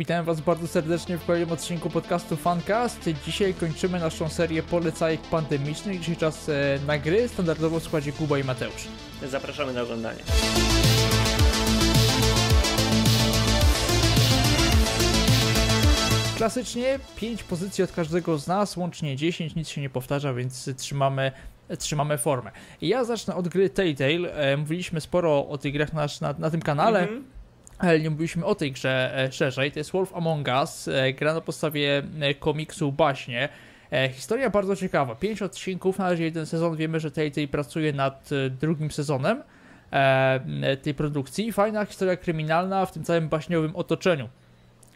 Witam Was bardzo serdecznie w kolejnym odcinku podcastu Fancast. Dzisiaj kończymy naszą serię polecajek pandemicznych. Dzisiaj czas e, na gry, standardowo w składzie Kuba i Mateusz. Zapraszamy na oglądanie. Klasycznie 5 pozycji od każdego z nas, łącznie 10, nic się nie powtarza, więc trzymamy trzymamy formę. Ja zacznę od gry Telltale. E, mówiliśmy sporo o tych grach na, na, na tym kanale. Mm -hmm ale nie mówiliśmy o tej grze e, szerzej. To jest Wolf Among Us, e, gra na podstawie komiksu Baśnie. Historia bardzo ciekawa. Pięć odcinków, na razie jeden sezon. Wiemy, że Telltale pracuje nad drugim sezonem tej produkcji. Fajna historia kryminalna w tym całym baśniowym otoczeniu.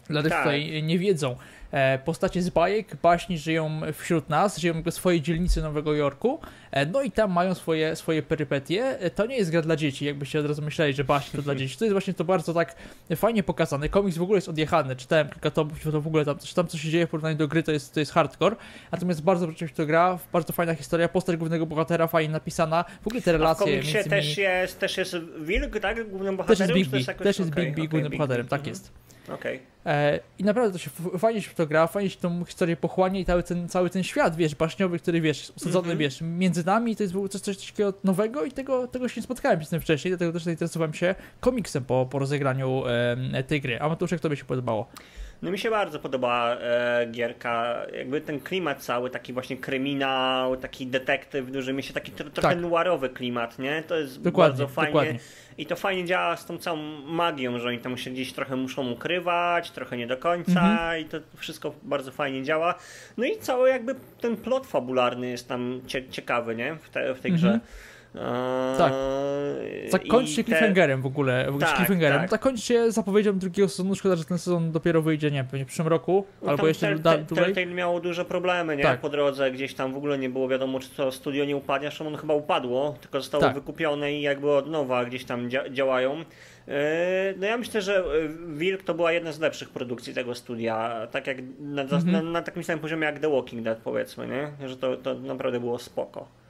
Dla tych, tak. tutaj nie wiedzą, E, postacie z bajek, baśni żyją wśród nas, żyją w swojej dzielnicy Nowego Jorku, e, no i tam mają swoje, swoje perypetie. E, to nie jest gra dla dzieci, jakbyście od razu myśleli, że baśnie to dla dzieci. To jest właśnie to bardzo tak fajnie pokazane. Komiks w ogóle jest odjechany, czytałem kilka tomów, to w ogóle tam, tam co się dzieje w porównaniu do gry to jest, to jest hardcore, natomiast bardzo rzeczywiście to gra, bardzo fajna historia, postać głównego bohatera fajnie napisana, w ogóle te relacje. A w komiksie też, jest, też jest Wilk, tak? Głównym bohaterem? Też jest Big B, też jest okay, Big B okay, głównym Big bohaterem, tak jest. Okej. Okay. I naprawdę to się fajnie się to gra, fajnie się tą historię pochłania i cały ten, cały ten świat, wiesz, baśniowy, który, wiesz, usadzony, mm -hmm. wiesz, między nami, to jest coś, coś takiego nowego i tego, tego się nie spotkałem z tym wcześniej, dlatego też zainteresowałem się komiksem po, po rozegraniu e, tej gry. A Matusz, jak tobie się podobało? No mi się bardzo podoba e, gierka, jakby ten klimat cały, taki właśnie kryminał, taki detektyw duży, mi się taki tro, trochę tak. noirowy klimat, nie? To jest dokładnie, bardzo fajnie. Dokładnie. I to fajnie działa z tą całą magią, że oni tam się gdzieś trochę muszą ukrywać, trochę nie do końca mhm. i to wszystko bardzo fajnie działa. No i cały jakby ten plot fabularny jest tam cie, ciekawy, nie? W, te, w tej grze. Mhm. Tak. Zakończcie te... cliffhangerem w ogóle. W tak, cliffhangerem. Tak. Zakończcie zapowiedzią drugiego sezonu. Szkoda, że ten sezon dopiero wyjdzie, nie wiem, w przyszłym roku, no albo jeszcze te, te, dłużej. miało duże problemy, nie? Tak. Po drodze gdzieś tam w ogóle nie było wiadomo, czy to studio nie upadnie, zresztą ono chyba upadło, tylko zostało tak. wykupione i jakby od nowa gdzieś tam dzia działają. E, no ja myślę, że e, Wilk to była jedna z lepszych produkcji tego studia, tak jak na, mm -hmm. na, na takim samym poziomie jak The Walking Dead powiedzmy, nie? Że to, to naprawdę było spoko.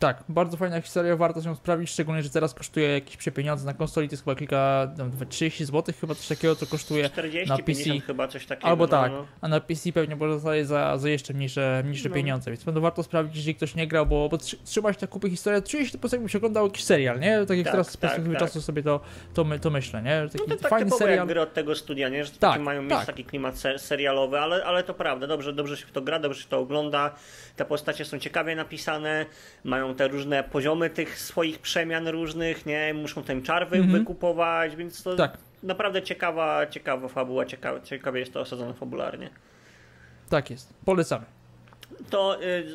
Tak, bardzo fajna historia, warto się sprawdzić, szczególnie, że teraz kosztuje jakieś pieniądze na konsoli, to jest chyba kilka, tam 30 zł chyba coś takiego, co kosztuje 40, na PC. chyba coś takiego. Albo no, tak, no. a na PC pewnie pozostaje za, za jeszcze mniejsze, mniejsze no. pieniądze, więc będą warto sprawdzić, jeżeli ktoś nie grał, bo, bo trzymać tak kupy historii, czuję się to po prostu jakby się oglądał jakiś serial, nie? Tak jak tak, teraz z tak, perspektywy tak. czasu sobie to, to, my, to myślę, nie? Taki no to tak fajny serial. jak gry od tego studia, nie? Że tak, mają mieć tak. taki klimat serialowy, ale, ale to prawda, dobrze, dobrze się w to gra, dobrze się to ogląda, te postacie są ciekawie napisane, mają te różne poziomy tych swoich przemian różnych, nie? Muszą ten czar wy mm -hmm. wykupować, więc to tak. naprawdę ciekawa, ciekawa fabuła, ciekawe, ciekawie jest to osadzone fabularnie. Tak jest, polecamy. To y,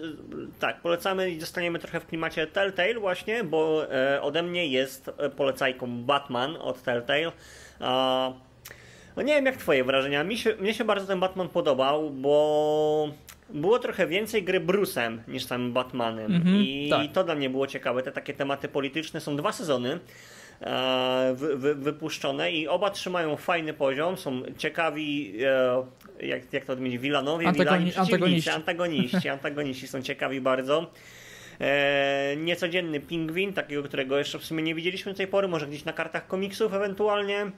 tak, polecamy i zostaniemy trochę w klimacie Telltale właśnie, bo y, ode mnie jest polecajką Batman od Telltale. no nie wiem jak twoje wrażenia, mi się, mnie się bardzo ten Batman podobał, bo było trochę więcej gry Bruce'em niż samym Batmanem. Mm-hmm, I tak. to dla mnie było ciekawe. Te takie tematy polityczne są dwa sezony. E, wy, wy, wypuszczone i oba trzymają fajny poziom, są ciekawi, e, jak, jak to odmienić, Wilanowie, Antagoni- antagoniści. antagoniści, antagoniści są ciekawi bardzo. E, niecodzienny pingwin, takiego, którego jeszcze w sumie nie widzieliśmy do tej pory, może gdzieś na kartach komiksów ewentualnie. E,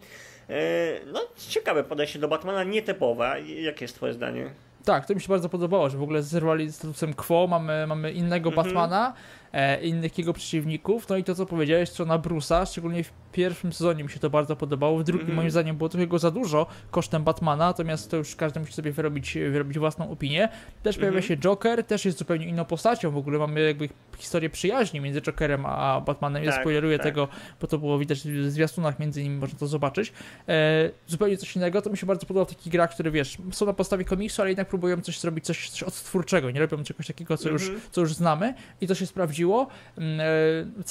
no, ciekawe podejście do Batmana, nietypowe. Jakie jest twoje zdanie? Tak, to mi się bardzo podobało, że w ogóle zerwali statusem Quo, mamy, mamy innego mhm. Batmana, e, innych jego przeciwników, no i to co powiedziałeś, strona Brusa, szczególnie w pierwszym sezonie mi się to bardzo podobało, w drugim mm. moim zdaniem było trochę go za dużo kosztem Batmana, natomiast to już każdy musi sobie wyrobić, wyrobić własną opinię. Też mm. pojawia mhm. się Joker, też jest zupełnie inną postacią, w ogóle mamy jakby historię przyjaźni między Jokerem a Batmanem, tak, ja spoileruję tak. tego, bo to było widać w zwiastunach między nimi, można to zobaczyć. E, zupełnie coś innego, to mi się bardzo podoba w takich grach, które wiesz, są na podstawie komiksu, ale jednak próbują coś zrobić, coś, coś odtwórczego, nie robią czegoś takiego, co, mm -hmm. już, mhm. co już znamy i to się sprawdziło. Mm, e,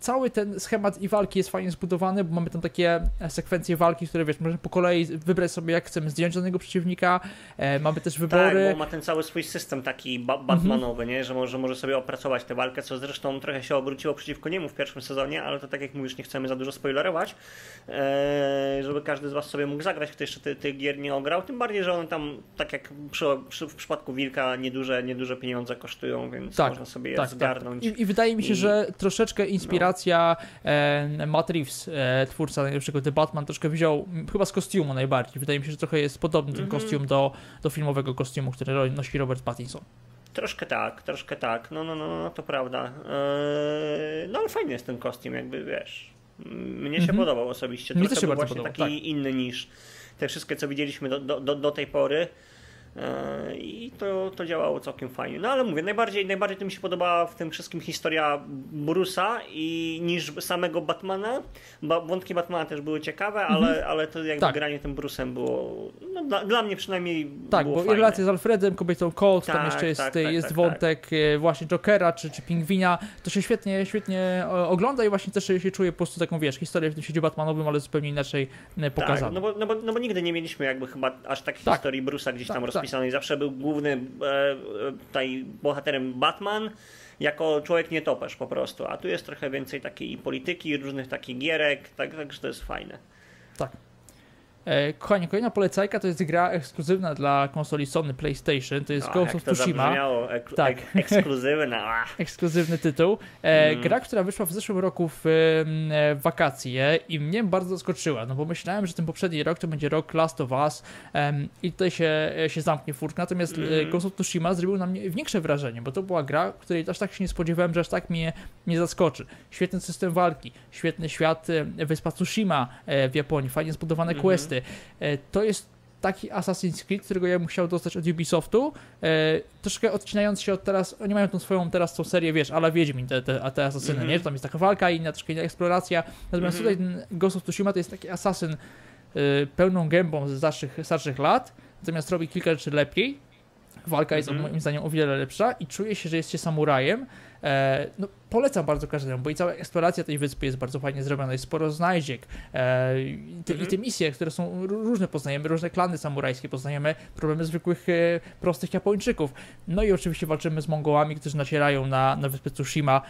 cały ten schemat i walki jest fajnie zbudowany, bo mamy tam takie e, sekwencje walki, które wiesz, możemy po kolei wybrać sobie jak chcemy zdjąć danego przeciwnika, e, mamy też wybory. Tak, bo ma ten cały swój system taki ba Batmanowy, nie? Że może, może sobie opracować tę walkę, co zresztą trochę się obróciło przeciwko niemu w pierwszym sezonie, ale to tak jak mówisz, nie chcemy za dużo spoilerować, e, żeby każdy z Was sobie mógł zagrać, kto jeszcze tych ty gier nie ograł, tym bardziej, że one tam, tak jak przy, przy, w przypadku Wilka, nieduże, nieduże pieniądze kosztują, więc tak, można sobie je tak, tak. zgarnąć. Tak. I, I, wydaje mi się, I... że troszeczkę inspiracji inspiracja. E, Matt Reeves, e, twórca najlepszego The Batman, troszkę wziął, chyba z kostiumu najbardziej. Wydaje mi się, że trochę jest podobny ten mhm. kostium do, do filmowego kostiumu, który nosi Robert Pattinson. Troszkę tak, troszkę tak. No, no, no, no to prawda. Eee, no ale fajny jest ten kostium, jakby wiesz. Mnie się mhm. podobał osobiście. Trochę Mnie też się był właśnie podobał, taki tak. inny niż te wszystkie, co widzieliśmy do, do, do tej pory. E, I to, to działało całkiem fajnie. No ale mówię, najbardziej, najbardziej to mi się podobała w tym wszystkim historia Bruce'a i niż samego Batmana. Bo wątki Batmana też były ciekawe, ale, mhm. ale to jakby tak. granie tym Bruce'em było no, dla, dla, mnie przynajmniej Tak, bo fajne. relacje z Alfredem, kobietą Colt, tak, tam jeszcze jest, tak, tak jest tak, wątek e, właśnie Jokera czy, czy Pingwina. To się świetnie, świetnie ogląda i właśnie też się czuje po prostu taką, wiesz, historię w tym świecie Batmanowym, ale zupełnie inaczej pokazano. Tak, no bo, no, bo, no bo nigdy nie mieliśmy jakby chyba aż takiej historii Bruce'a gdzieś tam rozpisanej napisany i zawsze był główny e, tutaj bohaterem Batman jako człowiek nietoperz po prostu, a tu jest trochę więcej takiej polityki, różnych takich gierek, tak, także to jest fajne. Tak. E, kochani, kolejna polecajka to jest gra ekskluzywna dla konsoli Sony PlayStation, to jest o, Ghost of Tsushima. Ek tak. Ek ekskluzywna. Ekskluzywny tytuł. E, mm. Gra, która wyszła w zeszłym roku w, e, w wakacje i mnie bardzo zaskoczyła, no bo myślałem, że ten poprzedni rok to będzie rok Last of Us um, i tutaj się, się zamknie furtka, natomiast mm. Ghost of Tsushima zrobił na mnie większe wrażenie, bo to była gra, której aż tak się nie spodziewałem, że aż tak mnie, mnie zaskoczy. Świetny system walki, świetny świat wyspa Tsushima w Japonii, fajnie zbudowane mm -hmm. questy, E, to jest taki Assassin's Creed, którego ja bym chciał dostać od Ubisoftu, e, troszkę odcinając się od teraz, oni mają tą swoją teraz tą serię, wiesz, ale Wiedźmin, te, te, te asasyny, mm -hmm. nie? Tam jest taka walka, inna troszkę inna eksploracja, natomiast mm -hmm. tutaj ten Ghost of Tsushima to jest taki asasyn e, pełną gębą z starszych, starszych lat, natomiast robi kilka rzeczy lepiej, walka jest mm -hmm. moim zdaniem o wiele lepsza i czuje się, że jest się samurajem, no, polecam bardzo każdemu, bo i cała eksploracja tej wyspy jest bardzo fajnie zrobiona, jest sporo znajdziek e, i, te, mhm. i te misje, które są różne, poznajemy różne klany samurajskie, poznajemy problemy zwykłych, e, prostych Japończyków. No i oczywiście walczymy z Mongołami, którzy nacierają na, na wyspę Tsushima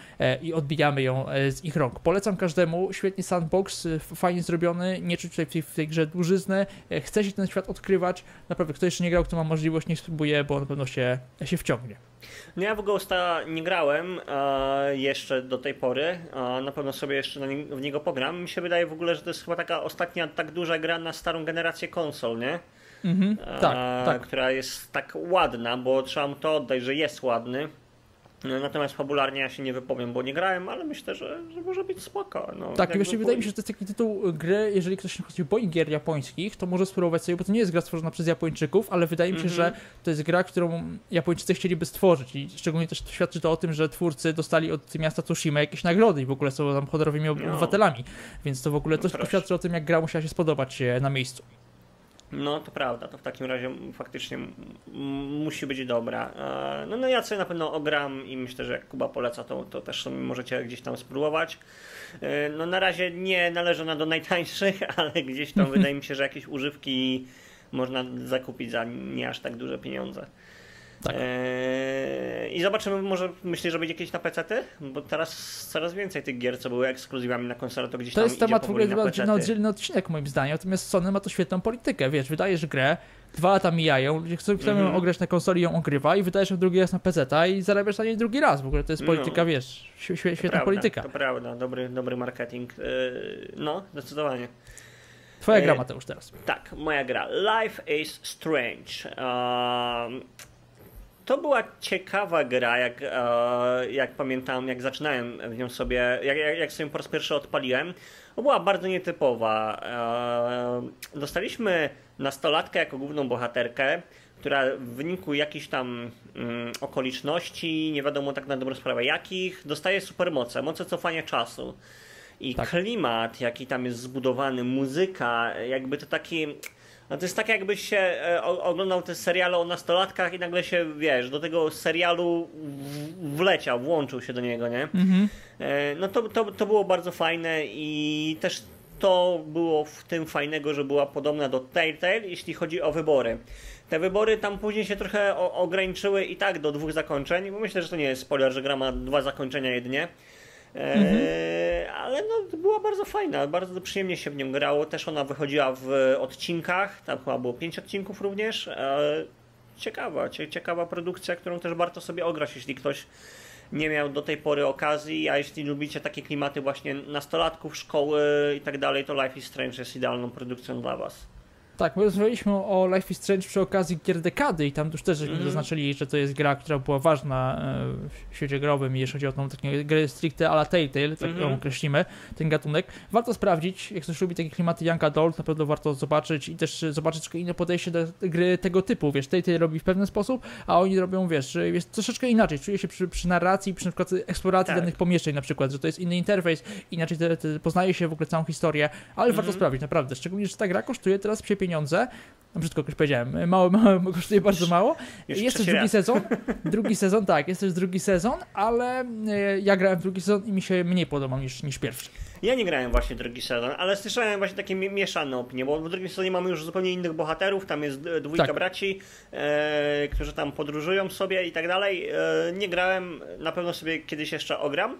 i odbijamy ją z ich rąk. Polecam każdemu, świetnie sandbox, fajnie zrobiony, nie czuć tutaj w tej, w tej grze dłużyzny, chce się ten świat odkrywać, naprawdę kto jeszcze nie grał, kto ma możliwość, nie spróbuje, bo na pewno się, się wciągnie. No ja w Ghosta nie grałem e, jeszcze do tej pory. E, na pewno sobie jeszcze nie, w niego pogram. Mi się wydaje w ogóle, że to jest chyba taka ostatnia tak duża gra na starą generację konsol, nie? Mhm, e, tak, tak. Która jest tak ładna, bo trzeba mu to oddać, że jest ładny. No, natomiast fabularnie ja się nie wypowiem, bo nie grałem, ale myślę, że, że może być spoko. No, tak, właśnie wydaje mi się, że to jest taki tytuł gry, jeżeli ktoś się boi gier japońskich, to może spróbować sobie, bo to nie jest gra stworzona przez Japończyków, ale wydaje mi się, mm -hmm. że to jest gra, którą Japończycy chcieliby stworzyć i szczególnie też świadczy to o tym, że twórcy dostali od miasta Tsushima jakieś nagrody i w ogóle są tam honorowymi no. obywatelami, więc to w ogóle no, to świadczy o tym, jak gra musiała się spodobać na miejscu. No to prawda, to w takim razie faktycznie musi być dobra. No, no ja sobie na pewno ogram i myślę, że jak Kuba poleca, to, to też sobie możecie gdzieś tam spróbować. E, no na razie nie należy ona do najtańszych, ale gdzieś tam wydaje mi się, że jakieś używki można zakupić za nie aż tak duże pieniądze. Tak. Eee, I zobaczymy, może myślisz, że będzie jakieś na PC? Bo teraz coraz więcej tych gier, co były ekskluzywami na konsolę, to gdzieś to tam jest temat w ogóle na, na oddzielny odcinek moim zdaniem, natomiast Sony ma to świetną politykę, wiesz, wydajesz grę, dwa lata mijają, ludzie chcą mm -hmm. ograć na konsoli, ją ogrywa i wydajesz ją drugi raz na PC i zarabiasz na niej drugi raz. W ogóle to jest no. polityka, no, wiesz, świetna prawda, polityka. To prawda, dobry, dobry marketing. Yy, no, zdecydowanie. Twoja gra, Mateusz, teraz. Tak, moja gra. Life is Strange. Uh, to była ciekawa gra, jak, e, jak pamiętam, jak zaczynałem w nią sobie, jak, jak sobie po raz pierwszy odpaliłem. To była bardzo nietypowa. E, dostaliśmy nastolatkę jako główną bohaterkę, która w wyniku jakichś tam mm, okoliczności, nie wiadomo tak na dobrą sprawę jakich, dostaje supermoce, moce cofania czasu. I tak. klimat, jaki tam jest zbudowany, muzyka, jakby to taki no to jest tak jakbyś się e, oglądał te seriale o nastolatkach i nagle się, wiesz, do tego serialu wleciał, włączył się do niego, nie? Mhm. E, no to, to, to było bardzo fajne i też to było w tym fajnego, że była podobna do Telltale, jeśli chodzi o wybory. Te wybory tam później się trochę ograniczyły i tak do dwóch zakończeń, bo myślę, że to nie jest spoiler, że gra ma dwa zakończenia jedynie. Mhm. E, ale no, była bardzo fajna, bardzo przyjemnie się w nią grało. Też ona wychodziła w odcinkach, tam chyba było pięć odcinków również. E, ciekawa, ciekawa produkcja, którą też warto sobie ograć, jeśli ktoś nie miał do tej pory okazji, a jeśli lubicie takie klimaty właśnie nastolatków, szkoły i tak dalej, to Life is Strange jest idealną produkcją dla Was. Tak, my rozmawialiśmy o Life is Strange przy okazji gier dekady i tam już też Mhm. zaznaczyli, że to jest gra, która była ważna e, w świecie growym, jeśli chodzi o tą taką grę stricte a la Telltale, tak Mhm. ją określimy, ten gatunek. Warto sprawdzić, jak ktoś lubi takie klimaty Young Adult, na pewno warto zobaczyć i też zobaczyć troszkę inne podejście do gry tego typu, wiesz, Telltale robi w pewien sposób, a oni robią, wiesz, jest troszeczkę inaczej, czuje się przy, przy narracji, przy na przykład eksploracji Tak. danych pomieszczeń na przykład, że to jest inny interfejs, inaczej te, te, poznaje się w ogóle całą historię, ale warto Mhm. sprawdzić, naprawdę, szczególnie, że ta gra kosztuje teraz psie pieniądze, no brzydko już powiedziałem, mało, mało, kosztuje bardzo mało. Już Jest też drugi raz. sezon, drugi sezon, tak, jest też drugi sezon, ale e, ja grałem w drugi sezon i mi się mniej podobał niż, niż pierwszy. Ja nie grałem właśnie drugi sezon, ale słyszałem właśnie takie mi- mieszane opinie, bo w drugim sezonie mamy już zupełnie innych bohaterów, tam jest dwójka Tak. braci, e, którzy tam podróżują sobie i tak dalej. E, nie grałem, na pewno sobie kiedyś jeszcze ogram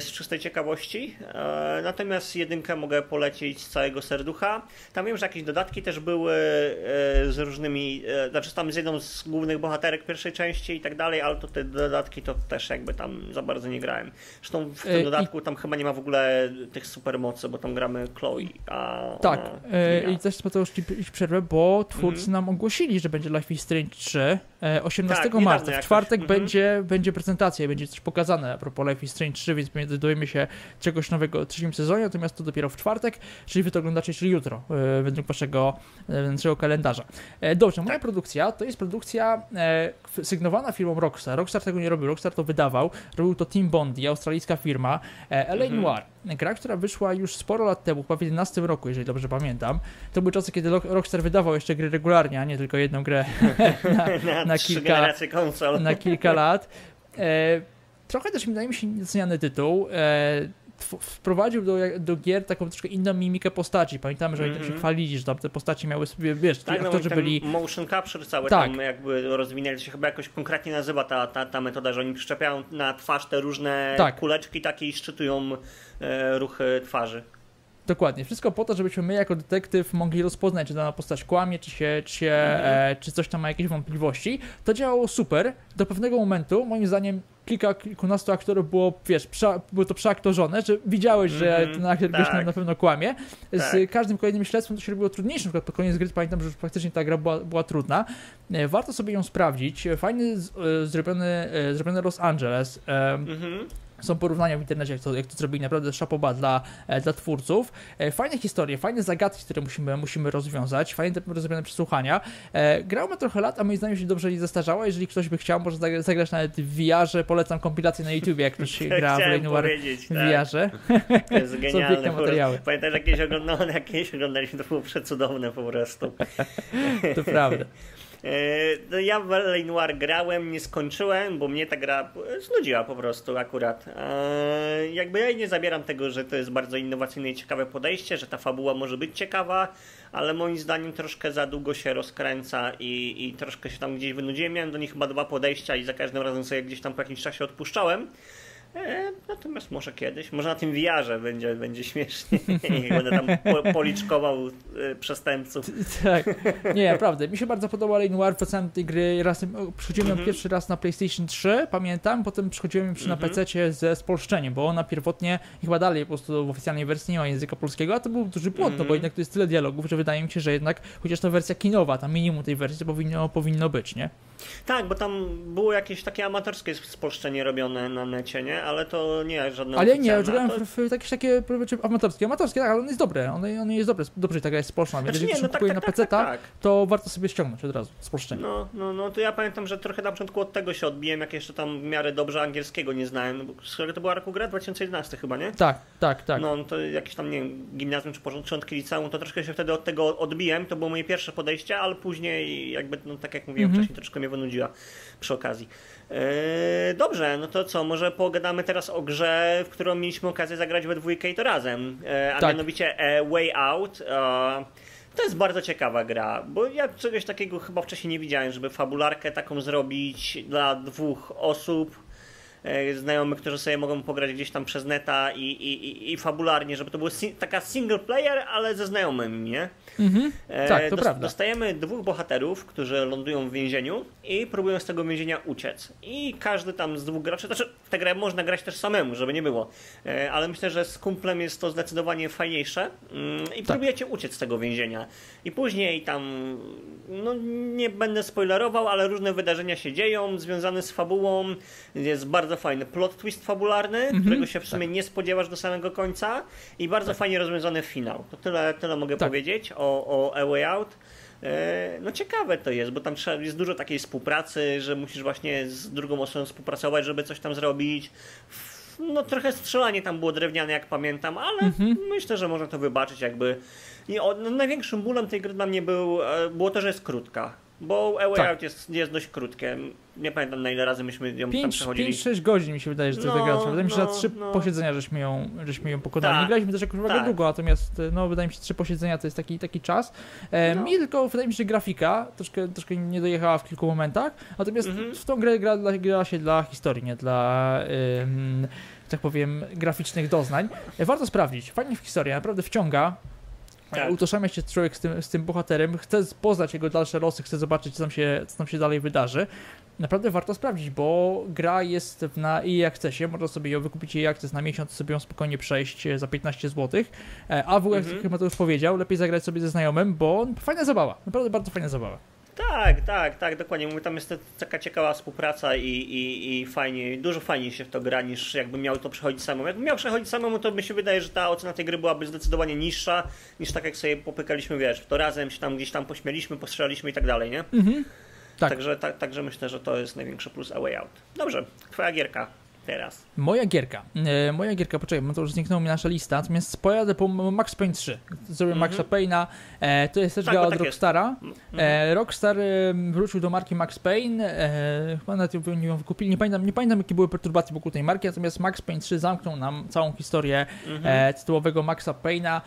z czystej ciekawości, e, natomiast jedynkę mogę polecić z całego serducha. Tam wiem, że jakieś dodatki też były e, z różnymi, e, znaczy tam z jedną z głównych bohaterek pierwszej części i tak dalej, ale to te dodatki to też jakby tam za bardzo nie grałem. Zresztą w E, tym i- dodatku tam chyba nie ma w ogóle tych supermocy, bo tam gramy Chloe, a Tak, ona e, i też Mateusz ci ci przerwę, bo twórcy Mhm. nam ogłosili, że będzie Life is Strange 3 e, 18 Tak, niedawno marca. W jakoś. czwartek Mhm. będzie, będzie prezentacja, będzie coś pokazane a propos Life is Strange 3, więc my dowiemy się czegoś nowego w trzecim sezonie, natomiast to dopiero w czwartek, czyli wy to oglądacie czyli jutro, e, według waszego, e, naszego kalendarza. E, dobrze, moja Tak. produkcja to jest produkcja e, sygnowana firmą Rockstar. Rockstar tego nie robił, Rockstar to wydawał. Robił to Team Bondi, australijska firma. E, LA Mhm. Noir, gra, która wyszła już sporo lat temu, chyba w 11 roku, jeżeli dobrze pamiętam. To były czasy, kiedy Rock- Rockstar wydawał jeszcze gry regularnie, a nie tylko jedną grę na, na trzy kilka- na kilka lat. E, trochę też wydaje mi się niedoceniany tytuł. E, wprowadził do, do gier taką troszkę inną mimikę postaci. Pamiętamy, że oni tam się Mhm. chwalili, że tam te postaci miały sobie, wiesz, Tak, no, aktorzy byli... motion capture cały Tak. tam jakby rozwinęli się, chyba jakoś konkretnie nazywa ta, ta, ta metoda, że oni przyczepiają na twarz te różne Tak. kuleczki takie i szczytują e, ruchy twarzy. Dokładnie. Wszystko po to, żebyśmy my jako detektyw mogli rozpoznać, czy dana postać kłamie, czy, się, czy, się, Mhm. e, czy coś tam ma jakieś wątpliwości. To działało super. Do pewnego momentu, moim zdaniem, kilka, kilkunastu aktorów było, wiesz, prze, było to przeaktorzone, że widziałeś, że Mhm, ten aktor tak. tak. na pewno kłamie. Z Tak. każdym kolejnym śledztwem to się robiło trudniejsze. Na przykład pod koniec gry pamiętam, że już faktycznie ta gra była, była trudna. E, Warto sobie ją sprawdzić. Fajny, z- e, zrobiony, e, zrobiony Los Angeles. Mhm. Są porównania w internecie, jak to, jak to zrobili, naprawdę szapoba dla, e, dla twórców. E, Fajne historie, fajne zagadki, które musimy, musimy rozwiązać, fajne te rozrobione przesłuchania. E, Grał ma trochę lat, a moim zdaniem się dobrze nie zestarzała. Jeżeli ktoś by chciał, może zagra- zagrać nawet w VR-ze. Polecam kompilację na YouTubie, jak ktoś gra w powiedzieć, w tak. VR-ze. To jest genialne. piękne prostu. materiały. Oglądałem, jakieś oglądaliśmy, to było przecudowne po prostu. To prawda. E, No ja w L.A. Noir grałem, nie skończyłem, bo mnie ta gra znudziła po prostu akurat. E, Jakby ja nie zabieram tego, że to jest bardzo innowacyjne i ciekawe podejście, że ta fabuła może być ciekawa, ale moim zdaniem troszkę za długo się rozkręca i, i troszkę się tam gdzieś wynudziłem. Miałem do nich chyba dwa podejścia i za każdym razem sobie gdzieś tam po jakimś czasie odpuszczałem. E, natomiast może kiedyś, może na tym wiarze będzie, będzie śmiesznie i będę tam po, policzkował e, przestępców. tak. Nie, naprawdę. Mi się bardzo podoba Lane Noir. Wracałem do tej gry raz, przychodziłem Mhm. pierwszy raz na PlayStation 3, pamiętam, potem przychodziłem już na Mhm. PC ze spolszczeniem, bo ona pierwotnie, i chyba dalej po prostu w oficjalnej wersji nie ma języka polskiego, a to był duży błąd, no bo Mhm. jednak to jest tyle dialogów, że wydaje mi się, że jednak, chociaż to wersja kinowa, tam minimum tej wersji to powinno, powinno być, nie? Tak, bo tam było jakieś takie amatorskie spolszczenie robione na necie, nie? Ale to nie żadne Ale nie, grałem to... w, w jakieś takie amatorskie, amatorskie, tak, ale on jest dobry, on, on jest dobry, dobrze ta gra jest spolszczona, więc Znaczy, jeżeli nie, no tak, kupuje tak, na tak, PC, tak, tak. to warto sobie ściągnąć od razu, spolszczenie. No, no, no, to ja pamiętam, że trochę na początku od tego się odbiłem, jak jeszcze tam w miarę dobrze angielskiego nie znałem. No, bo z którego to była roku gra? 2011 chyba, nie? Tak, tak, tak. No, to jakieś tam, nie wiem, gimnazjum czy początki liceum, to troszkę się wtedy od tego odbiłem. To było moje pierwsze podejście, ale później jakby, no tak jak mówiłem Mhm. wcześniej, troszkę mnie wynudziła przy okazji. Eee, dobrze, no to co, może pogadamy teraz o grze, w którą mieliśmy okazję zagrać we dwójkę i to razem, e, a Tak. mianowicie e, Way Out. E, to jest bardzo ciekawa gra, bo ja czegoś takiego chyba wcześniej nie widziałem, żeby fabularkę taką zrobić dla dwóch osób. E, znajomych, którzy sobie mogą pograć gdzieś tam przez neta i, i, i, fabularnie, żeby to była si taka single player, ale ze znajomymi, nie? Mhm. Tak, to prawda. Dostajemy dwóch bohaterów, którzy lądują w więzieniu i próbują z tego więzienia uciec. I każdy tam z dwóch graczy, znaczy w tę grę można grać też samemu, żeby nie było, e, ale myślę, że z kumplem jest to zdecydowanie fajniejsze mm, i Tak. próbujecie uciec z tego więzienia. I później tam, no nie będę spoilerował, ale różne wydarzenia się dzieją związane z fabułą. Jest bardzo fajny plot twist fabularny, Mhm. którego się w sumie nie spodziewasz do samego końca i bardzo fajnie rozwiązany finał. To tyle, tyle mogę Tak. powiedzieć o, o A Way Out. E, No ciekawe to jest, bo tam trzeba, jest dużo takiej współpracy, że musisz właśnie z drugą osobą współpracować, żeby coś tam zrobić. No trochę strzelanie tam było drewniane, jak pamiętam, ale Mhm. myślę, że można to wybaczyć jakby. I o, no, największym bólem tej gry dla mnie był, e, było to, że jest krótka. Bo A Way Tak. Out jest, jest dość krótkie. Nie pamiętam na ile razy myśmy ją tam przechodzili. 5-6 godzin mi się wydaje, że to No, gra. Wydaje mi się, że no, na trzy no. posiedzenia żeśmy ją, żeśmy ją pokonali. Tak. Nie graliśmy też jakoś Tak. długo, natomiast no, wydaje mi się, że trzy posiedzenia to jest taki, taki czas. E, No. Mi tylko wydaje mi się, że grafika troszkę, troszkę nie dojechała w kilku momentach, natomiast Mhm. w tą grę gra, gra się dla historii, nie dla, ym, tak powiem, graficznych doznań. E, Warto sprawdzić. Fajnie w historii, naprawdę wciąga. Tak. Utożsamia się człowiek z tym, z tym bohaterem, chce poznać jego dalsze losy, chce zobaczyć, co tam, się, co tam się dalej wydarzy. Naprawdę warto sprawdzić, bo gra jest na EA Accessie, można sobie ją wykupić EA Access na miesiąc, sobie ją spokojnie przejść e, za 15 zł. A w jak Mhm. chyba to już powiedział, lepiej zagrać sobie ze znajomym, bo fajna zabawa, naprawdę bardzo fajna zabawa. Tak, tak, tak, dokładnie. Mówię, tam jest taka ciekawa współpraca i, i, i fajnie, dużo fajniej się w to gra niż jakby miał to przechodzić samemu. Jakby miał przechodzić samemu, to mi się wydaje, że ta ocena tej gry byłaby zdecydowanie niższa niż tak jak sobie popykaliśmy, wiesz, to razem się tam gdzieś tam pośmialiśmy, postrzelaliśmy i tak dalej, nie? Mhm. Tak. Także, ta, także myślę, że to jest największy plus A Way Out. Dobrze, twoja gierka teraz. Moja gierka. E, moja gierka, poczekaj, bo to już zniknęła mi nasza lista, natomiast pojadę po Max Payne 3. Zrobię Mhm. Maxa Payne'a. E, to jest też Tak, gra od tak. Rockstara. Mhm. E, Rockstar wrócił do marki Max Payne. E, chyba nawet ją- ją wykupili. Nie pamiętam, nie pamiętam, jakie były perturbacje wokół tej marki, natomiast Max Payne 3 zamknął nam całą historię Mhm. e, tytułowego Maxa Payne'a.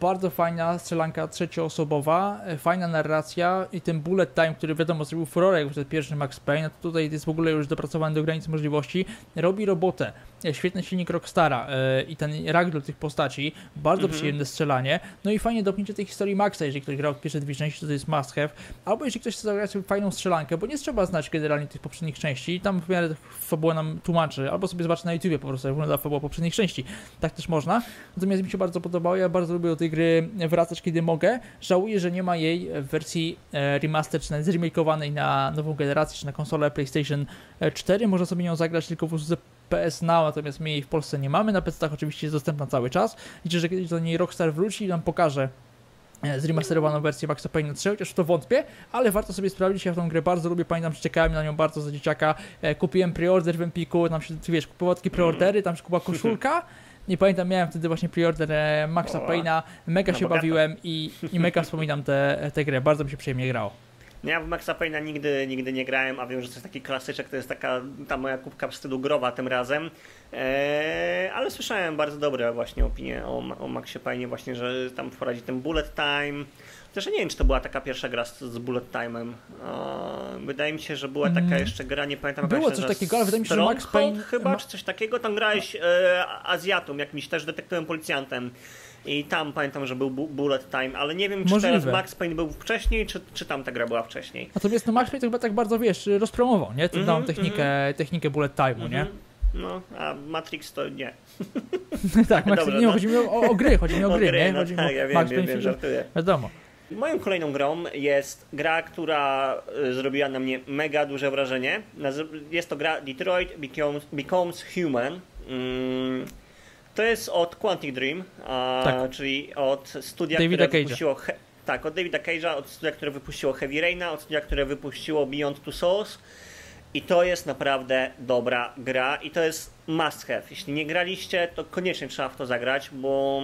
Bardzo fajna strzelanka trzecioosobowa, e, fajna narracja i ten bullet time, który wiadomo zrobił furorę, jak ten pierwszy Max Payne, no tutaj jest w ogóle już dopracowany do granicy możliwości, robi robotę. E, Świetny silnik Rockstara e, i ten ragdoll tych postaci, bardzo Mhm. przyjemne strzelanie, no i fajnie dopnięcie tej historii Maxa, jeżeli ktoś grał w pierwsze dwie części, to to jest must have, albo jeżeli ktoś chce zagrać sobie fajną strzelankę, bo nie trzeba znać generalnie tych poprzednich części, tam w miarę fabuła nam tłumaczy, albo sobie zobaczy na YouTubie po prostu, jak wygląda fabuła poprzednich części, tak też można. Natomiast mi się bardzo podobało, ja bardzo lubię do tej gry wracać, kiedy mogę. Żałuję, że nie ma jej w wersji e, remaster, czy nawet zremakeowanej na nową generację, czy na konsolę PlayStation 4. Można sobie nią zagrać tylko w usłudze PS Now, natomiast my jej w Polsce nie mamy. Na PC oczywiście jest dostępna cały czas. Liczę, że kiedyś do niej Rockstar wróci i nam pokaże e, zremasterowaną wersję Maxa Payne 3, chociaż w to wątpię, ale warto sobie sprawdzić, ja tą grę bardzo lubię, pamiętam, że czekałem na nią bardzo za dzieciaka, e, kupiłem preorder w Empiku, tam się, wiesz, kupował takie preordery, tam się kupiła koszulka, nie pamiętam, miałem wtedy właśnie preorder e, Maxa Payne'a, mega się bogato. bawiłem i, i mega wspominam tę tę grę, bardzo mi się przyjemnie grało. Ja w Maxa Payne'a nigdy, nigdy nie grałem, a wiem, że to jest taki klasyczek, to jest taka ta moja kubka w stylu growa tym razem. Eee, ale słyszałem bardzo dobre właśnie opinie o, o Maxie Payne, właśnie, że tam wprowadzi ten bullet time. Ja nie wiem, czy to była taka pierwsza gra z, z bullet time'em. Eee, wydaje mi się, że była taka Mm. jeszcze gra, nie pamiętam Było coś takiego, ale wydaje mi się, że Max Payne- chyba, czy coś takiego. Tam grałeś e, Azjatą, jakimś też detektywem policjantem. I tam pamiętam, że był bu- bullet time, ale nie wiem, czy Możliwe. teraz Max Payne był wcześniej, czy, czy tam ta gra była wcześniej. Natomiast no Max Payne to chyba tak bardzo, wiesz, rozpromował, nie? Mhm, mm technikę, technikę bullet time'u, nie? Mhm. No, a Matrix to nie. tak, Max, Dobra, nie, no. chodzi mi o, o gry, chodzi mi o gry, nie? no Chodzi mi tak, o ja wiem, Max wiem, Payne wiem, żartuję. Wiadomo. Moją kolejną grą jest gra, która y, zrobiła na mnie mega duże wrażenie. Jest to gra Detroit Becomes, Becomes Human. Mm, To jest od Quantic Dream, a, Tak. czyli od studia, Davida które Cage'a. wypuściło... He- tak, od Davida Cage'a, od studia, które wypuściło Heavy Raina, od studia, które wypuściło Beyond Two Souls. I to jest naprawdę dobra gra i to jest must have. Jeśli nie graliście, to koniecznie trzeba w to zagrać, bo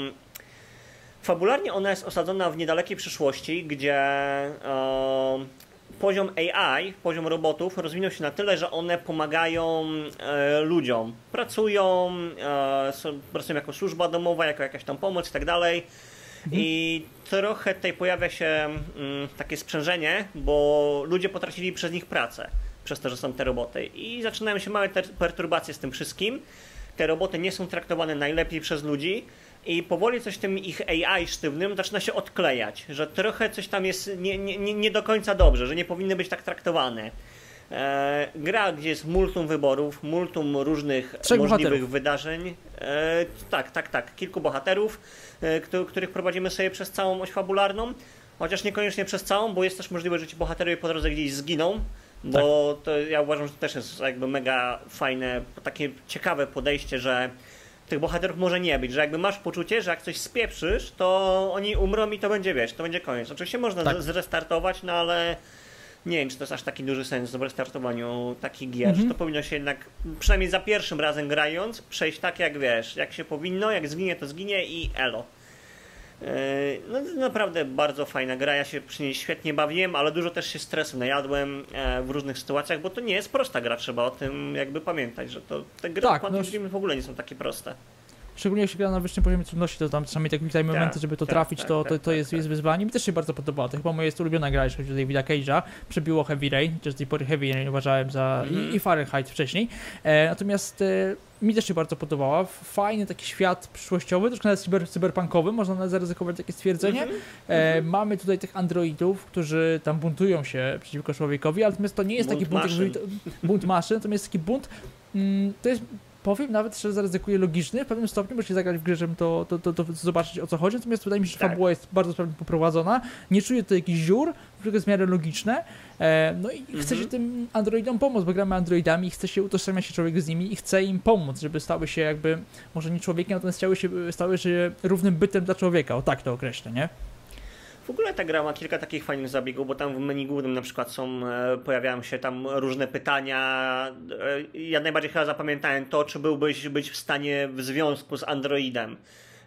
fabularnie ona jest osadzona w niedalekiej przyszłości, gdzie poziom AI, poziom robotów rozwinął się na tyle, że one pomagają e, ludziom. Pracują, e, są, pracują jako służba domowa, jako jakaś tam pomoc i tak dalej. I trochę tutaj pojawia się mm, takie sprzężenie, bo ludzie potracili przez nich pracę. przez to, że są te roboty. I zaczynają się małe perturbacje z tym wszystkim. Te roboty nie są traktowane najlepiej przez ludzi i powoli coś tym ich AI sztywnym zaczyna się odklejać, że trochę coś tam jest nie, nie, nie do końca dobrze, że nie powinny być tak traktowane. E, gra, gdzie jest multum wyborów, multum różnych Trzech możliwych bohaterów. wydarzeń. E, tak, tak, tak. Kilku bohaterów, e, których prowadzimy sobie przez całą oś fabularną. Chociaż niekoniecznie przez całą, bo jest też możliwe, że ci bohaterowie po drodze gdzieś zginą. Bo tak. to ja uważam, że to też jest jakby mega fajne, takie ciekawe podejście, że tych bohaterów może nie być, że jakby masz poczucie, że jak coś spieprzysz, to oni umrą i to będzie, wiesz, to będzie koniec. Oczywiście można tak. zrestartować, no ale nie wiem, czy to jest aż taki duży sens w restartowaniu takich gier. Mhm. To powinno się jednak, przynajmniej za pierwszym razem grając, przejść tak jak wiesz, jak się powinno, jak zginie, to zginie i elo. E, no naprawdę bardzo fajna gra, ja się przy niej świetnie bawiłem, ale dużo też się stresu najadłem e, w różnych sytuacjach, bo to nie jest prosta gra, trzeba o tym jakby pamiętać, że to te gry tak, no, w ogóle nie są takie proste. Szczególnie jak się gra na wyższym poziomie trudności, to tam czasami tak tutaj momenty, tak, żeby to tak, trafić, tak, to, to, to jest, jest wyzwanie. Mi też się bardzo podobało. To chyba moja jest ulubiona gra, jeśli chodzi o Davida Cage'a. Przebiło Heavy Rain, chociaż do tej pory Heavy Rain uważałem za... Mm. I, mhm. i Fahrenheit wcześniej. E, natomiast e, mi też się bardzo podobała. Fajny taki świat przyszłościowy, troszkę nawet cyber, cyberpunkowy, można nawet zaryzykować takie stwierdzenie. Mm -hmm. e, mamy tutaj tych androidów, którzy tam buntują się przeciwko człowiekowi, ale natomiast to nie jest bunt taki bunt, maszyn. bunt maszyn, natomiast taki bunt, mm, to jest powiem nawet, że zaryzykuję logiczny w pewnym stopniu, się zagrać w grę, żeby to, to, to, to, zobaczyć o co chodzi, natomiast wydaje mi się, że tak. fabuła jest bardzo sprawnie poprowadzona, nie czuję tutaj jakichś dziur, wszystko jest w miarę logiczne, e, no i mhm. chce się tym androidom pomóc, bo gramy androidami, chce się utożsamiać się człowiek z nimi i chce im pomóc, żeby stały się jakby, może nie człowiekiem, natomiast stały się, stały się równym bytem dla człowieka, o tak to określę, nie? W ogóle ta gra ma kilka takich fajnych zabiegów, bo tam w menu głównym na przykład są, e, pojawiają się tam różne pytania. E, ja najbardziej chyba zapamiętałem to, czy byłbyś być w stanie w związku z Androidem.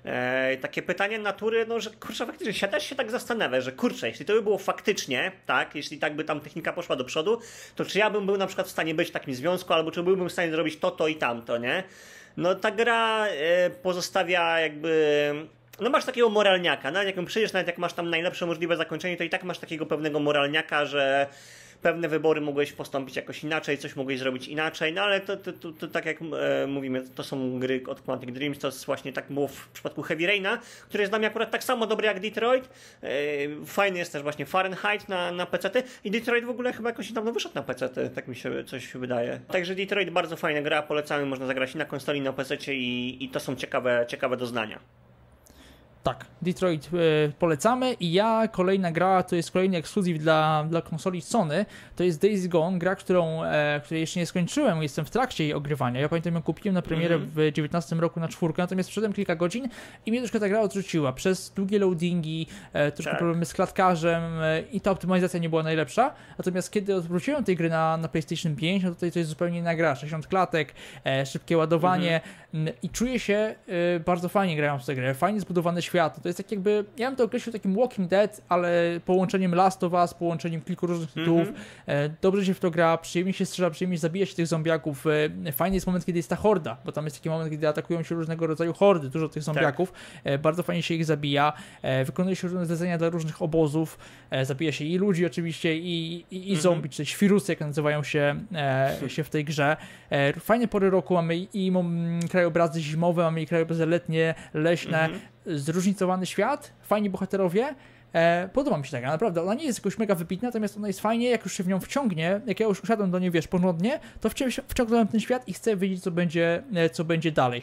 E, takie pytanie natury, no że kurczę, faktycznie też się tak zastanawiam, że kurczę, jeśli to by było faktycznie, tak, jeśli tak by tam technika poszła do przodu, to czy ja bym był na przykład w stanie być w takim związku, albo czy byłbym w stanie zrobić to, to i tamto, nie? No ta gra e, pozostawia jakby no masz takiego moralniaka, nawet jak przyjdziesz, nawet jak masz tam najlepsze możliwe zakończenie, to i tak masz takiego pewnego moralniaka, że pewne wybory mogłeś postąpić jakoś inaczej, coś mogłeś zrobić inaczej, no ale to, to, to, to tak jak e, mówimy, to są gry od Quantic Dreams, to właśnie tak było w przypadku Heavy Raina, który jest dla mnie akurat tak samo dobry jak Detroit. E, fajny jest też właśnie Fahrenheit na, na PC i Detroit w ogóle chyba jakoś dawno wyszedł na PC, tak mi się coś wydaje. Także Detroit bardzo fajna gra, polecamy, można zagrać i na konsoli, i na PC i, i to są ciekawe, ciekawe doznania. Tak, Detroit e, polecamy i ja, kolejna gra, to jest kolejny ekskluzyw dla, dla konsoli Sony, to jest Days Gone, gra, którą, e, której jeszcze nie skończyłem, jestem w trakcie jej ogrywania. Ja pamiętam, ją kupiłem na premierę mm -hmm. w 19 roku na czwórkę, natomiast wszedłem kilka godzin i mnie troszkę ta gra odrzuciła. Przez długie loadingi, e, troszkę tak. problemy z klatkarzem e, i ta optymalizacja nie była najlepsza. Natomiast kiedy odwróciłem tej gry na, na PlayStation 5, no tutaj to jest zupełnie inna gra, 60 klatek, e, szybkie ładowanie mm -hmm. I czuję się e, bardzo fajnie grając w tę grę, fajnie zbudowany świat. To jest tak jakby, ja bym to określił takim Walking Dead, ale połączeniem Last of Us, połączeniem kilku różnych tytułów. Mm -hmm. Dobrze się w to gra, przyjemnie się strzela, przyjemnie zabija się tych zombiaków. E, fajny jest moment, kiedy jest ta horda, bo tam jest taki moment, kiedy atakują się różnego rodzaju hordy, dużo tych zombiaków. Tak. Bardzo fajnie się ich zabija. Wykonuje się różne zlecenia dla różnych obozów. Zabija się i ludzi oczywiście, i, i, i mhm. zombie, czy świrusy, jak nazywają się, się w tej grze. Fajne pory roku mamy i krajobrazy zimowe, mamy krajobrazy letnie, leśne. Mhm zróżnicowany świat, fajni bohaterowie. E, podoba mi się taka, naprawdę. Ona nie jest jakoś mega wybitna, natomiast ona jest fajnie, jak już się w nią wciągnie, jak ja już usiadłem do niej, wiesz, porządnie, to wciągnąłem ten świat i chcę wiedzieć, co będzie, e, co będzie dalej.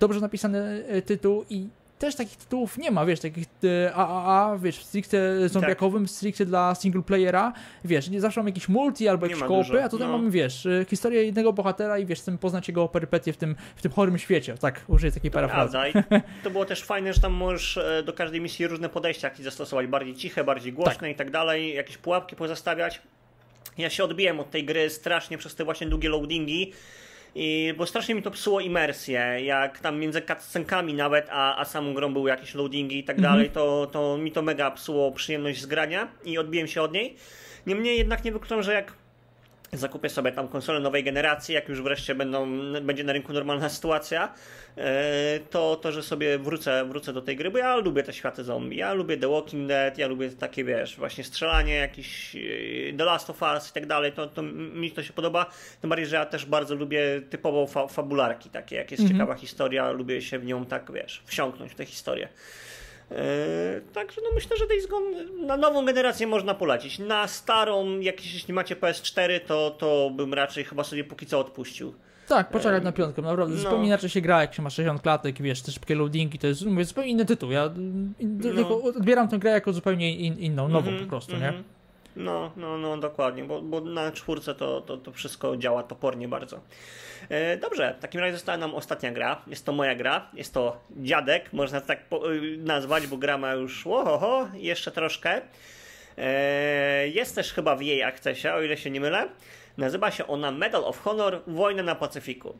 Dobrze napisany e, tytuł i też takich tytułów nie ma, wiesz, takich AAA, e, wiesz, stricte zombiakowym, tak. stricte dla single playera, wiesz, nie zawsze mam jakiś multi albo jakieś kopy, a tutaj no. mamy, wiesz, e, historię jednego bohatera i wiesz, chcemy poznać jego perypetie w tym, w tym chorym świecie, tak, użyję takiej parafrazy. to było też fajne, że tam możesz e, do każdej misji różne podejścia jakieś zastosować, bardziej ciche, bardziej głośne tak. i tak dalej, jakieś pułapki pozastawiać. Ja się odbiłem od tej gry strasznie przez te właśnie długie loadingi, i, bo strasznie mi to psuło imersję, jak tam między cutscenkami nawet, a, a samą grą były jakieś loadingi i tak mhm. dalej, to, to mi to mega psuło przyjemność z grania i odbiłem się od niej. Niemniej jednak nie wykluczam, że jak zakupię sobie tam konsolę nowej generacji, jak już wreszcie będą, będzie na rynku normalna sytuacja, e, to, to że sobie wrócę, wrócę do tej gry, bo ja lubię te światy zombie, ja lubię The Walking Dead, ja lubię takie, wiesz, właśnie strzelanie, jakiś e, The Last of Us i tak dalej, to, to mi to się podoba, tym bardziej, że ja też bardzo lubię typowo fa fabularki takie, jak jest mhm. ciekawa historia, lubię się w nią tak, wiesz, wsiąknąć w tę historię. Yy, także no myślę, że Days Gone na nową generację można polecić. Na starą, jak jeśli macie PS4, to, to bym raczej chyba sobie póki co odpuścił. Tak, poczekać na piątkę, naprawdę. No. Zupełnie inaczej się gra, jak się ma 60 klatek, wiesz, te szybkie loadingi, to jest mówię, zupełnie inny tytuł. Ja no. odbieram tę grę jako zupełnie in, inną, nową mm -hmm, po prostu, mm -hmm. nie? No, no, no, dokładnie, bo, bo na czwórce to, to, to wszystko działa topornie bardzo. E, dobrze, w takim razie została nam ostatnia gra. Jest to moja gra, jest to dziadek, można tak y, nazwać, bo gra ma już ohoho, jeszcze troszkę. E, jest też chyba w jej akcesie, o ile się nie mylę. Nazywa się ona Medal of Honor Wojna na Pacyfiku.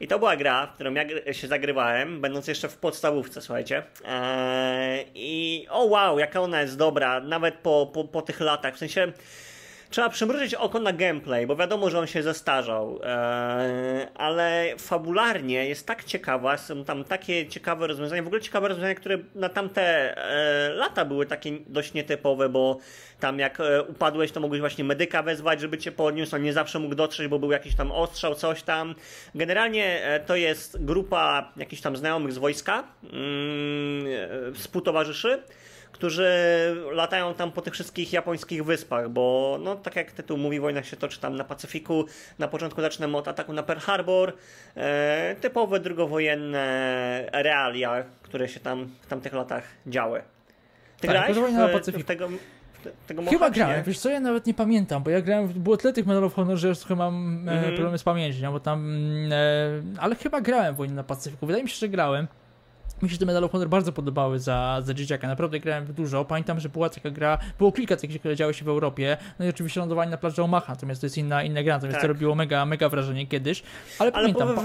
I to była gra, w którą ja się zagrywałem, będąc jeszcze w podstawówce, słuchajcie. Eee, I o wow, jaka ona jest dobra, nawet po, po, po tych latach. W sensie trzeba przymrużyć oko na gameplay, bo wiadomo, że on się zestarzał, eee, ale fabularnie jest tak ciekawa, są tam takie ciekawe rozwiązania, w ogóle ciekawe rozwiązania, które na tamte e, lata były takie dość nietypowe, bo tam jak e, upadłeś, to mogłeś właśnie medyka wezwać, żeby cię podniósł, on nie zawsze mógł dotrzeć, bo był jakiś tam ostrzał, coś tam. Generalnie e, to jest grupa jakichś tam znajomych z wojska, mm, e, współtowarzyszy, którzy latają tam po tych wszystkich japońskich wyspach, bo no tak jak tytuł mówi, wojna się toczy tam na Pacyfiku. Na początku zaczynamy od ataku na Pearl Harbor. E, typowe drugowojenne realia, które się tam w tamtych latach działy. Ty tak, grałeś w, na Pacyfiku. w tego tego Chyba grałem, nie? wiesz co, ja nawet nie pamiętam, bo ja grałem, było tyle tych Medal of Honor, że już trochę mam mm -hmm. problemy z pamięcią, bo tam, e, ale chyba grałem w Wojnie na Pacyfiku, wydaje mi się, że grałem. Mi się te Medal of Honor bardzo podobały za, za dzieciaka, naprawdę grałem dużo. Pamiętam, że była taka gra, było kilka takich, które działy się w Europie, no i oczywiście lądowanie na plaży Omaha, natomiast to jest inna, inna gra, natomiast tak. to robiło mega, mega wrażenie kiedyś, ale, ale pamiętam... w,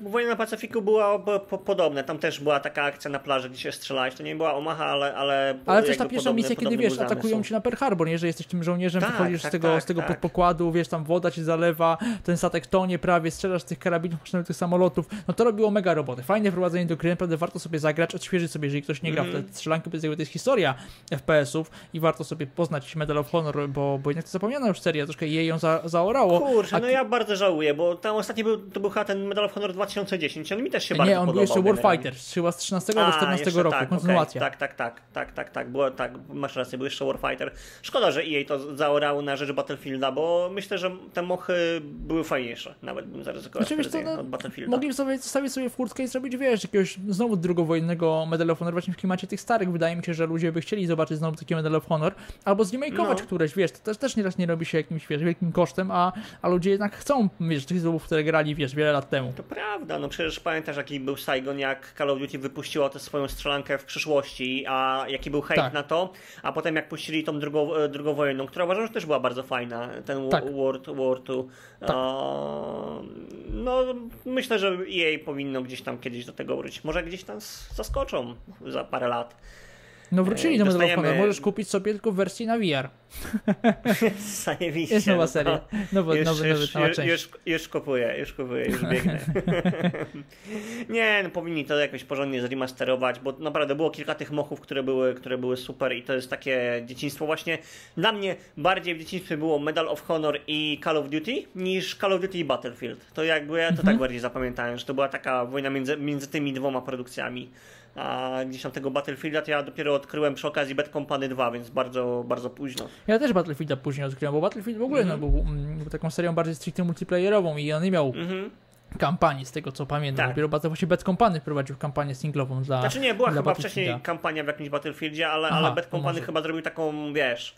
w Wojnie na Pacyfiku było po, podobne, tam też była taka akcja na plaży, gdzie się strzelałeś, to nie była Omaha, ale... Ale, ale też ta pierwsza misja, kiedy wiesz, atakują cię na Pearl Harbor, nie, że jesteś tym żołnierzem, tak, wychodzisz tak, z tego, tak, z tego tak. podpokładu, wiesz, tam woda ci zalewa, ten statek tonie prawie, strzelasz z tych karabinów, tych samolotów, no to robiło mega robotę. Fajne wprowadzenie do gry, naprawdę warto sobie zagrać, odświeżyć sobie, jeżeli ktoś nie gra mm. w te mhm. strzelanki, bo to jest historia FPS-ów i warto sobie poznać Medal of Honor, bo, bo jednak to zapomniana już seria, troszkę jej ją za, zaorało. Kurczę, no ja bardzo żałuję, bo tam ostatni był, to był chyba ten Medal of Honor 2010, on mi też się nie, bardzo Nie, on był jeszcze Warfighter, chyba z 13 albo 14 roku, tak, kontynuacja. Okay. Tak, tak, tak, tak, tak, tak, było, tak, masz rację, był jeszcze Warfighter. Szkoda, że EA to zaorało na rzecz Battlefielda, bo myślę, że te mochy były fajniejsze, nawet bym zaryzykował znaczy, to, no, od Battlefielda. Mogli sobie stawić sobie furtkę i zrobić, wiesz, jakiegoś znowu drugowojennego Medal of Honor właśnie w klimacie tych starych. Wydaje mi się, że ludzie by chcieli zobaczyć znowu takie Medal of Honor, albo zremakeować no. któreś, wiesz, to też, też nieraz nie robi się jakimś, wiesz, wielkim kosztem, a, a ludzie jednak chcą, wiesz, tych tytułów, które grali, wiesz, wiele lat temu. To prawda, no przecież pamiętasz, jaki był Saigon, jak Call of Duty wypuściło tę swoją strzelankę w przyszłości, a jaki był hejt tak. na to, a potem jak puścili tą drugą, e, drugą wojenną, która uważam, że też była bardzo fajna, ten tak. World War II. Tak. No, myślę, że EA powinno gdzieś tam kiedyś do tego wrócić. Może gdzieś tam zaskoczą za parę lat. No wrócili do Medal of Honor. Możesz kupić sobie tylko w wersji na VR. Zajebiście. Jest nowa seria. Nowa, już, nowy, już, nowa część. Już, już kupuję, już kupuję, już biegnę. nie, no powinni to jakoś porządnie zremasterować, bo naprawdę było kilka tych mochów, które były, które były super i to jest takie dzieciństwo właśnie. Dla mnie bardziej w dzieciństwie było Medal of Honor i Call of Duty niż Call of Duty i Battlefield. To jakby ja to mhm. tak bardziej zapamiętałem, że to była taka wojna między, między tymi dwoma produkcjami a gdzieś tam tego Battlefielda to ja dopiero odkryłem przy okazji Bad Company 2, więc bardzo, bardzo późno. Ja też Battlefielda później odkryłem, bo Battlefield w ogóle mm -hmm. no, był, był, taką serią bardziej stricte multiplayerową i on nie miał mm -hmm kampanii, z tego co pamiętam. Tak. Dopiero bardzo właśnie Bad Company prowadził kampanię singlową dla Znaczy nie, była chyba wcześniej kampania w jakimś Battlefieldzie, ale, Aha, ale Bad Company chyba zrobił taką, wiesz,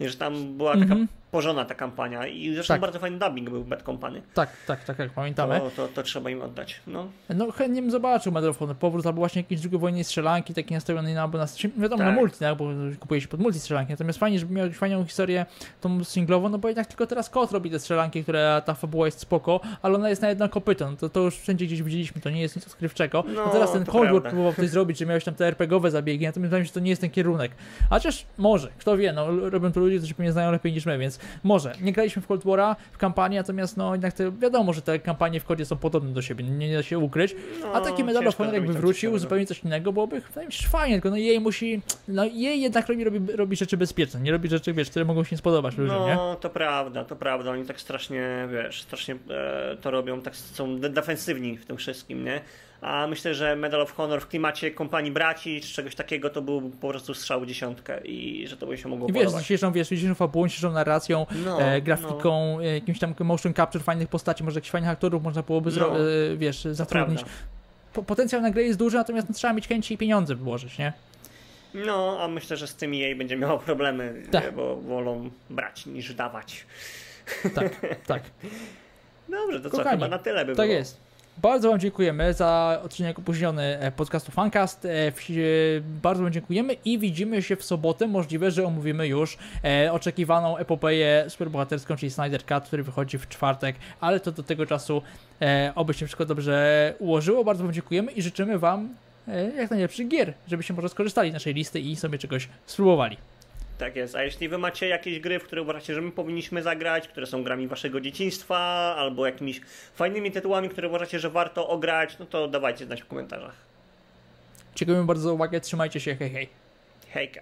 że tam była taka mm -hmm pożona ta kampania i zresztą tak. bardzo fajny dubbing był Bad Company. Tak, tak, tak, jak pamiętamy. To, to, to, trzeba im oddać. No, no chętnie bym zobaczył Medal of Honor. Powrót albo właśnie jakieś drugowojennej strzelanki, taki nastawiony na, na wiadomo, tak. na multi, tak, bo kupuje się pod multi strzelanki. Natomiast fajnie, żeby miał fajną historię tą singlową, no bo jednak tylko teraz kot robi te strzelanki, które ta fabuła jest spoko, ale ona jest na jedno kopyto. No to, to już wszędzie gdzieś widzieliśmy, to nie jest nic odkrywczego. No, no teraz ten Cold War próbował coś zrobić, że miałeś tam te RPGowe zabiegi, natomiast wydaje mi się, że to nie jest ten kierunek. A chociaż może, kto wie, no robią to ludzie, którzy pewnie znają lepiej niż my, więc więc może. Nie graliśmy w Cold War'a, w kampanii, natomiast no jednak to wiadomo, że te kampanie w kodzie są podobne do siebie, nie, nie da się ukryć. No, A taki Medal of Honor jakby wrócił, coś zupełnie coś innego, byłoby fajnie, tylko no jej musi, no jej jednak robi, robi, robi rzeczy bezpieczne, nie robi rzeczy, wiesz, które mogą się nie spodobać ludziom, nie? No, to prawda, to prawda. Oni tak strasznie, wiesz, strasznie e, to robią, tak są de- defensywni w tym wszystkim, nie? A myślę, że Medal of Honor w klimacie kompanii braci czy czegoś takiego to był po prostu strzał dziesiątkę i że to by się mogło I wiesz, podobać. dzisiejszą, wiesz, dzisiejszą fabułą, dzisiejszą narracją, No, e, grafiką, e, jakimś tam motion capture fajnych postaci, może jakichś fajnych aktorów można byłoby, No, e, wiesz, zatrudnić. Po, potencjał na grę jest duży, natomiast no, trzeba mieć chęci i pieniądze wyłożyć, nie? No, a myślę, że z tym jej będzie miało problemy, Tak. bo wolą brać niż dawać. Tak, tak. Dobrze, to co, Kochani, chyba na tyle by Tak było. jest. Bardzo Wam dziękujemy za odcinek opóźniony e, podcastu Fancast. E, e, Bardzo Wam dziękujemy i widzimy się w sobotę. Możliwe, że omówimy już oczekiwaną epopeję superbohaterską, czyli Snyder Cut, który wychodzi w czwartek, ale to do tego czasu oby się wszystko dobrze ułożyło. Bardzo Wam dziękujemy i życzymy Wam jak najlepszych gier, żebyście może skorzystali z naszej listy i sobie czegoś spróbowali. Tak jest, a jeśli wy macie jakieś gry, w które uważacie, że my powinniśmy zagrać, które są grami waszego dzieciństwa, albo jakimiś fajnymi tytułami, które uważacie, że warto ograć, no to dawajcie znać w komentarzach. Dziękujemy bardzo za uwagę, trzymajcie się, hej hej. Hejka.